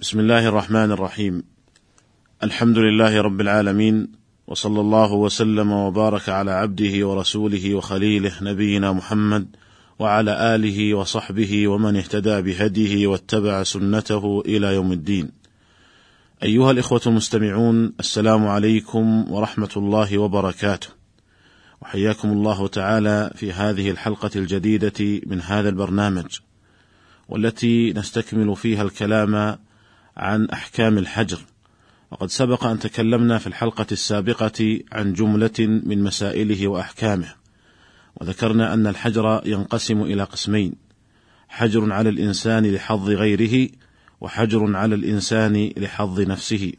بسم الله الرحمن الرحيم. الحمد لله رب العالمين وصلى الله وسلم وبارك على عبده ورسوله وخليله نبينا محمد وعلى آله وصحبه ومن اهتدى بهديه واتبع سنته إلى يوم الدين. أيها الإخوة المستمعون السلام عليكم ورحمة الله وبركاته. وحياكم الله تعالى في هذه الحلقة الجديدة من هذا البرنامج والتي نستكمل فيها الكلام عن أحكام الحجر. وقد سبق أن تكلمنا في الحلقة السابقة عن جملة من مسائله وأحكامه وذكرنا أن الحجر ينقسم إلى قسمين حجر على الإنسان لحظ غيره وحجر على الإنسان لحظ نفسه.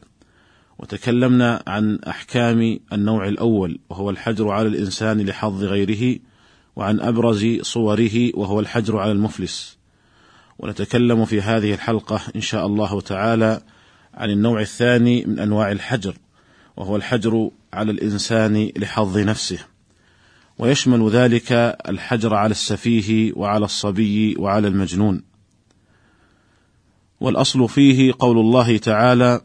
وتكلمنا عن أحكام النوع الأول وهو الحجر على الإنسان لحظ غيره وعن أبرز صوره وهو الحجر على المفلس. ونتكلم في هذه الحلقة إن شاء الله تعالى عن النوع الثاني من أنواع الحجر وهو الحجر على الإنسان لحظ نفسه. ويشمل ذلك الحجر على السفيه وعلى الصبي وعلى المجنون. والأصل فيه قول الله تعالى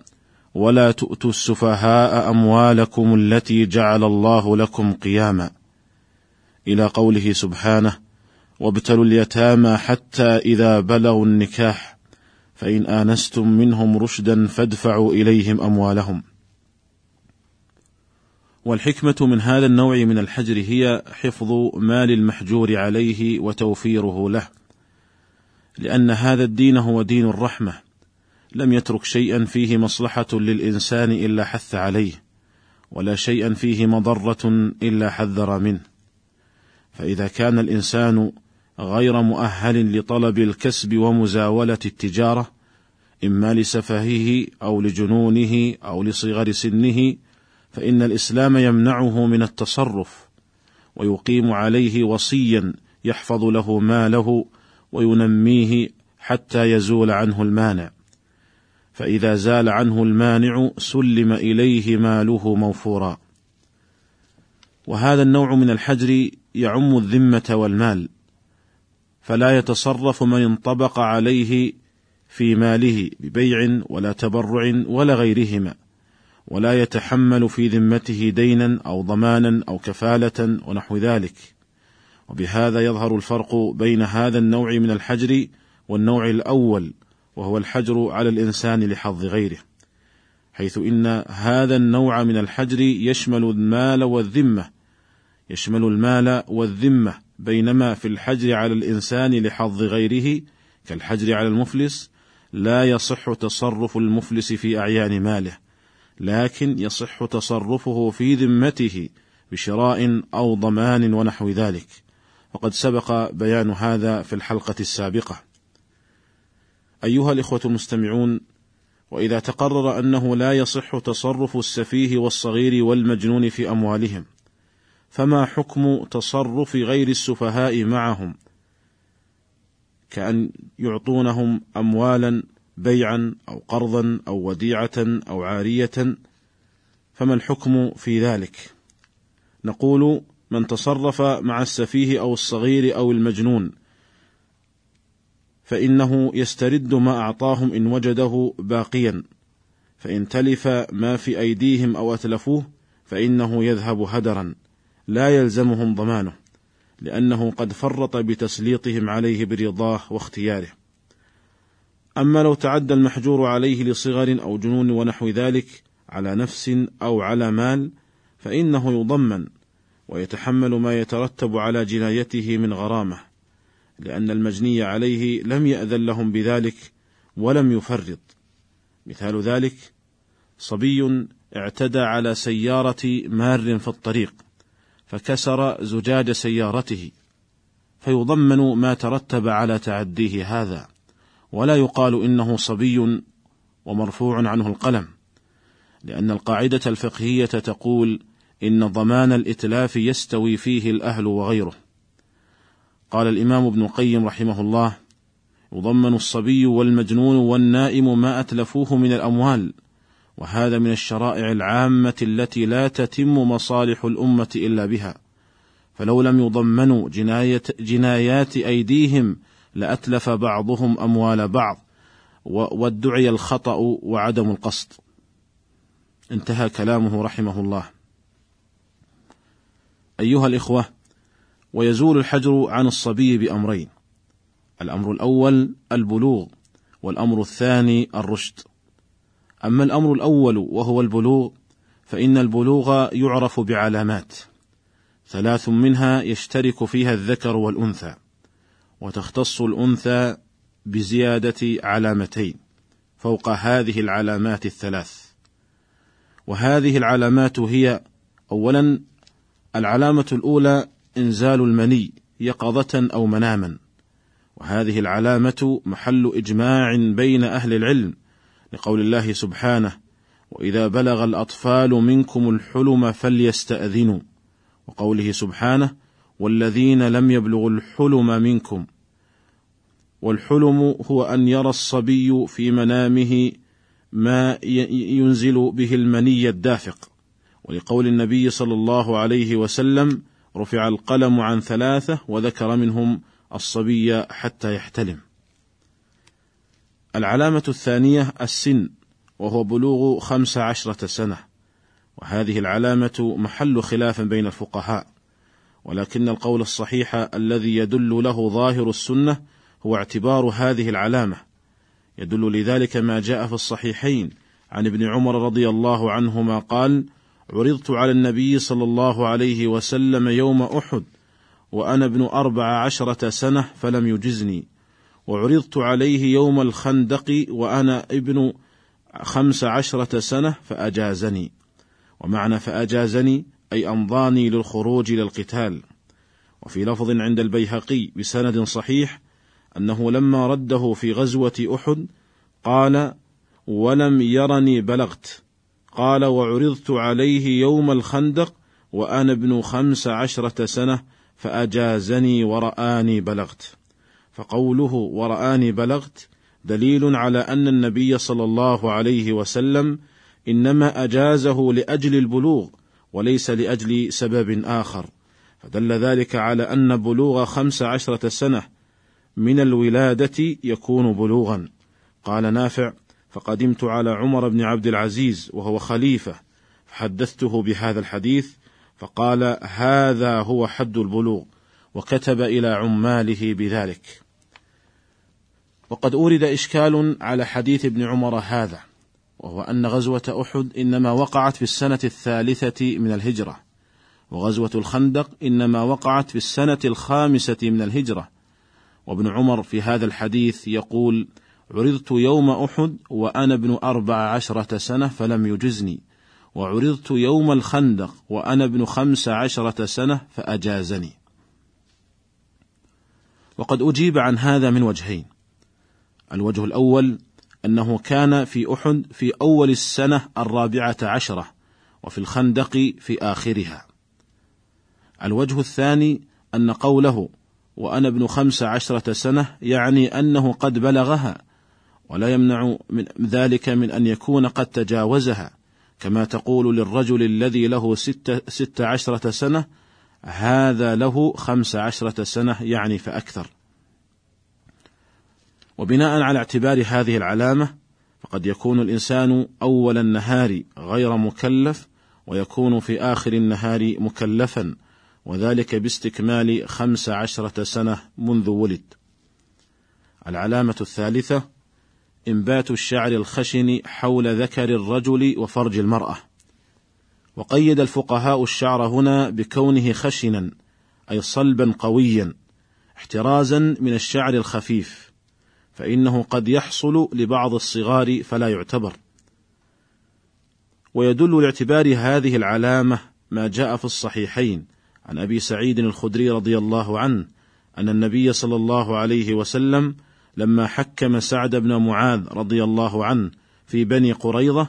ولا تؤتوا السفهاء أموالكم التي جعل الله لكم قياما إلى قوله سبحانه وابتلوا اليتامى حتى إذا بلغوا النكاح فإن آنستم منهم رشدا فادفعوا إليهم أموالهم. والحكمة من هذا النوع من الحجر هي حفظ مال المحجور عليه وتوفيره له، لأن هذا الدين هو دين الرحمة، لم يترك شيئا فيه مصلحة للإنسان إلا حث عليه، ولا شيئا فيه مضرة إلا حذر منه. فإذا كان الإنسان غير مؤهل لطلب الكسب ومزاولة التجارة إما لسفهه أو لجنونه أو لصغر سنه فإن الإسلام يمنعه من التصرف ويقيم عليه وصيا يحفظ له ماله وينميه حتى يزول عنه المانع. فإذا زال عنه المانع سلم إليه ماله موفورا. وهذا النوع من الحجر يعم الذمة والمال. فلا يتصرف من انطبق عليه في ماله ببيع ولا تبرع ولا غيرهما ولا يتحمل في ذمته دينا أو ضمانا أو كفالة ونحو ذلك. وبهذا يظهر الفرق بين هذا النوع من الحجر والنوع الأول وهو الحجر على الإنسان لحظ غيره حيث إن هذا النوع من الحجر يشمل المال والذمة يشمل المال والذمة بينما في الحجر على الإنسان لحظ غيره كالحجر على المفلس لا يصح تصرف المفلس في أعيان ماله لكن يصح تصرفه في ذمته بشراء أو ضمان ونحو ذلك. وقد سبق بيان هذا في الحلقة السابقة. أيها الإخوة المستمعون وإذا تقرر أنه لا يصح تصرف السفيه والصغير والمجنون في أموالهم فما حكم تصرف غير السفهاء معهم؟ كأن يعطونهم أموالا بيعا أو قرضا أو وديعة أو عارية. فما الحكم في ذلك؟ نقول من تصرف مع السفيه أو الصغير أو المجنون فإنه يسترد ما أعطاهم إن وجده باقيا. فإن تلف ما في أيديهم أو أتلفوه فإنه يذهب هدرا. لا يلزمهم ضمانه لأنه قد فرط بتسليطهم عليه برضاه واختياره. أما لو تعدى المحجور عليه لصغر أو جنون ونحو ذلك على نفس أو على مال فإنه يضمن ويتحمل ما يترتب على جنايته من غرامة لأن المجني عليه لم يأذن لهم بذلك ولم يفرط. مثال ذلك صبي اعتدى على سيارة مار في الطريق. فكسر زجاج سيارته فيضمن ما ترتب على تعديه هذا ولا يقال إنه صبي ومرفوع عنه القلم لأن القاعدة الفقهية تقول إن ضمان الإتلاف يستوي فيه الأهل وغيره. قال الإمام ابن القيم رحمه الله يضمن الصبي والمجنون والنائم ما أتلفوه من الأموال وهذا من الشرائع العامة التي لا تتم مصالح الأمة إلا بها، فلو لم يضمنوا جناية جنايات أيديهم لأتلف بعضهم أموال بعض، وادعي الخطأ وعدم القصد. انتهى كلامه رحمه الله. أيها الإخوة ويزول الحجر عن الصبي بأمرين. الأمر الأول البلوغ والأمر الثاني الرشد. أما الأمر الأول وهو البلوغ فإن البلوغ يعرف بعلامات. ثلاث منها يشترك فيها الذكر والأنثى وتختص الأنثى بزيادة علامتين فوق هذه العلامات الثلاث. وهذه العلامات هي أولا العلامة الأولى إنزال المني يقظة أو مناما. وهذه العلامة محل إجماع بين أهل العلم لقول الله سبحانه وإذا بلغ الأطفال منكم الحلم فليستأذنوا. وقوله سبحانه والذين لم يبلغوا الحلم منكم. والحلم هو أن يرى الصبي في منامه ما ينزل به المني الدافق. ولقول النبي صلى الله عليه وسلم رفع القلم عن ثلاثة وذكر منهم الصبي حتى يحتلم. العلامة الثانية السن وهو بلوغ خمس عشرة سنة. وهذه العلامة محل خلاف بين الفقهاء. ولكن القول الصحيح الذي يدل له ظاهر السنة هو اعتبار هذه العلامة. يدل لذلك ما جاء في الصحيحين عن ابن عمر رضي الله عنهما قال عرضت على النبي صلى الله عليه وسلم يوم أحد وأنا ابن أربع عشرة سنة فلم يجزني. وعرضت عليه يوم الخندق وأنا ابن خمس عشرة سنة فأجازني. ومعنى فأجازني أي أمضاني للخروج للقتال وفي لفظ عند البيهقي بسند صحيح أنه لما رده في غزوة أحد قال ولم يرني بلغت قال وعرضت عليه يوم الخندق وأنا ابن خمس عشرة سنة فأجازني ورآني بلغت فقوله ورآني بلغت دليل على أن النبي صلى الله عليه وسلم إنما أجازه لأجل البلوغ وليس لأجل سبب آخر. فدل ذلك على أن بلوغ خمس عشرة سنة من الولادة يكون بلوغا. قال نافع فقدمت على عمر بن عبد العزيز وهو خليفة فحدثته بهذا الحديث فقال هذا هو حد البلوغ وكتب إلى عماله بذلك. وقد أورد إشكال على حديث ابن عمر هذا وهو أن غزوة أحد إنما وقعت في السنة الثالثة من الهجرة وغزوة الخندق إنما وقعت في السنة الخامسة من الهجرة. وابن عمر في هذا الحديث يقول عرضت يوم أحد وأنا ابن أربع عشرة سنة فلم يجزني وعرضت يوم الخندق وأنا ابن خمس عشرة سنة فأجازني وقد أجيب عن هذا من وجهين الوجه الأول أنه كان في أحد في أول السنة الرابعة عشرة وفي الخندق في آخرها. الوجه الثاني أن قوله وأنا ابن خمس عشرة سنة يعني أنه قد بلغها ولا يمنع من ذلك من أن يكون قد تجاوزها. كما تقول للرجل الذي له ست, ست عشرة سنة هذا له خمس عشرة سنة يعني فأكثر. وبناء على اعتبار هذه العلامة فقد يكون الإنسان أول النهار غير مكلف ويكون في آخر النهار مكلفا وذلك باستكمال خمس عشرة سنة منذ ولد العلامة الثالثة إنبات الشعر الخشن حول ذكر الرجل وفرج المرأة. وقيد الفقهاء الشعر هنا بكونه خشنا أي صلبا قويا احترازا من الشعر الخفيف فإنه قد يحصل لبعض الصغار فلا يعتبر. ويدل لاعتبار هذه العلامة ما جاء في الصحيحين عن أبي سعيد الخدري رضي الله عنه أن النبي صلى الله عليه وسلم لما حكم سعد بن معاذ رضي الله عنه في بني قريظة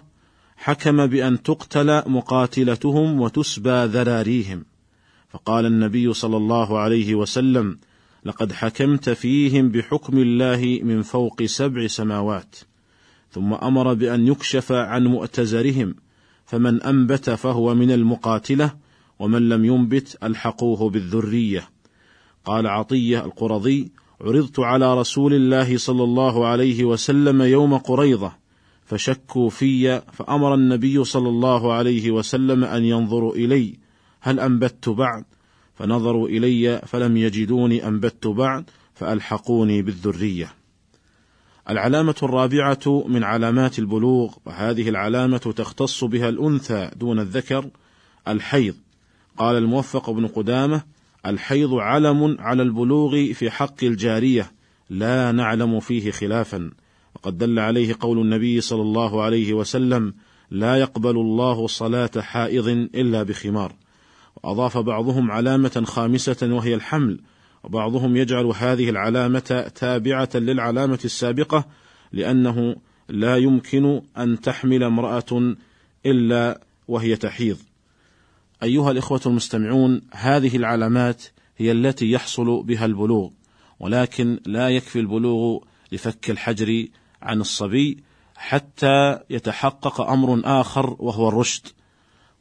حكم بأن تقتل مقاتلتهم وتسبى ذراريهم فقال النبي صلى الله عليه وسلم لقد حكمت فيهم بحكم الله من فوق سبع سماوات ثم أمر بأن يكشف عن مؤتزرهم فمن أنبت فهو من المقاتلة ومن لم ينبت ألحقوه بالذرية. قال عطية القرظي عرضت على رسول الله صلى الله عليه وسلم يوم قريضه فشكوا في فأمر النبي صلى الله عليه وسلم أن ينظروا إلي هل انبت بعد؟ فنظروا إلي فلم يجدوني أنبت بعد فألحقوني بالذرية. العلامة الرابعة من علامات البلوغ وهذه العلامة تختص بها الأنثى دون الذكر الحيض. قال الموفق بن قدامة الحيض علم على البلوغ في حق الجارية لا نعلم فيه خلافا. وقد دل عليه قول النبي صلى الله عليه وسلم لا يقبل الله صلاة حائض إلا بخمار. واضاف بعضهم علامة خامسة وهي الحمل وبعضهم يجعل هذه العلامة تابعة للعلامة السابقة لأنه لا يمكن أن تحمل امرأة إلا وهي تحيض. أيها الإخوة المستمعون هذه العلامات هي التي يحصل بها البلوغ ولكن لا يكفي البلوغ لفك الحجر عن الصبي حتى يتحقق أمر آخر وهو الرشد.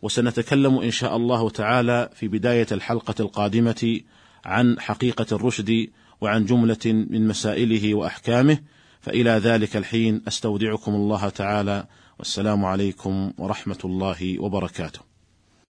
وسنتكلم إن شاء الله تعالى في بداية الحلقة القادمة عن حقيقة الرشد وعن جملة من مسائله وأحكامه فإلى ذلك الحين أستودعكم الله تعالى والسلام عليكم ورحمة الله وبركاته.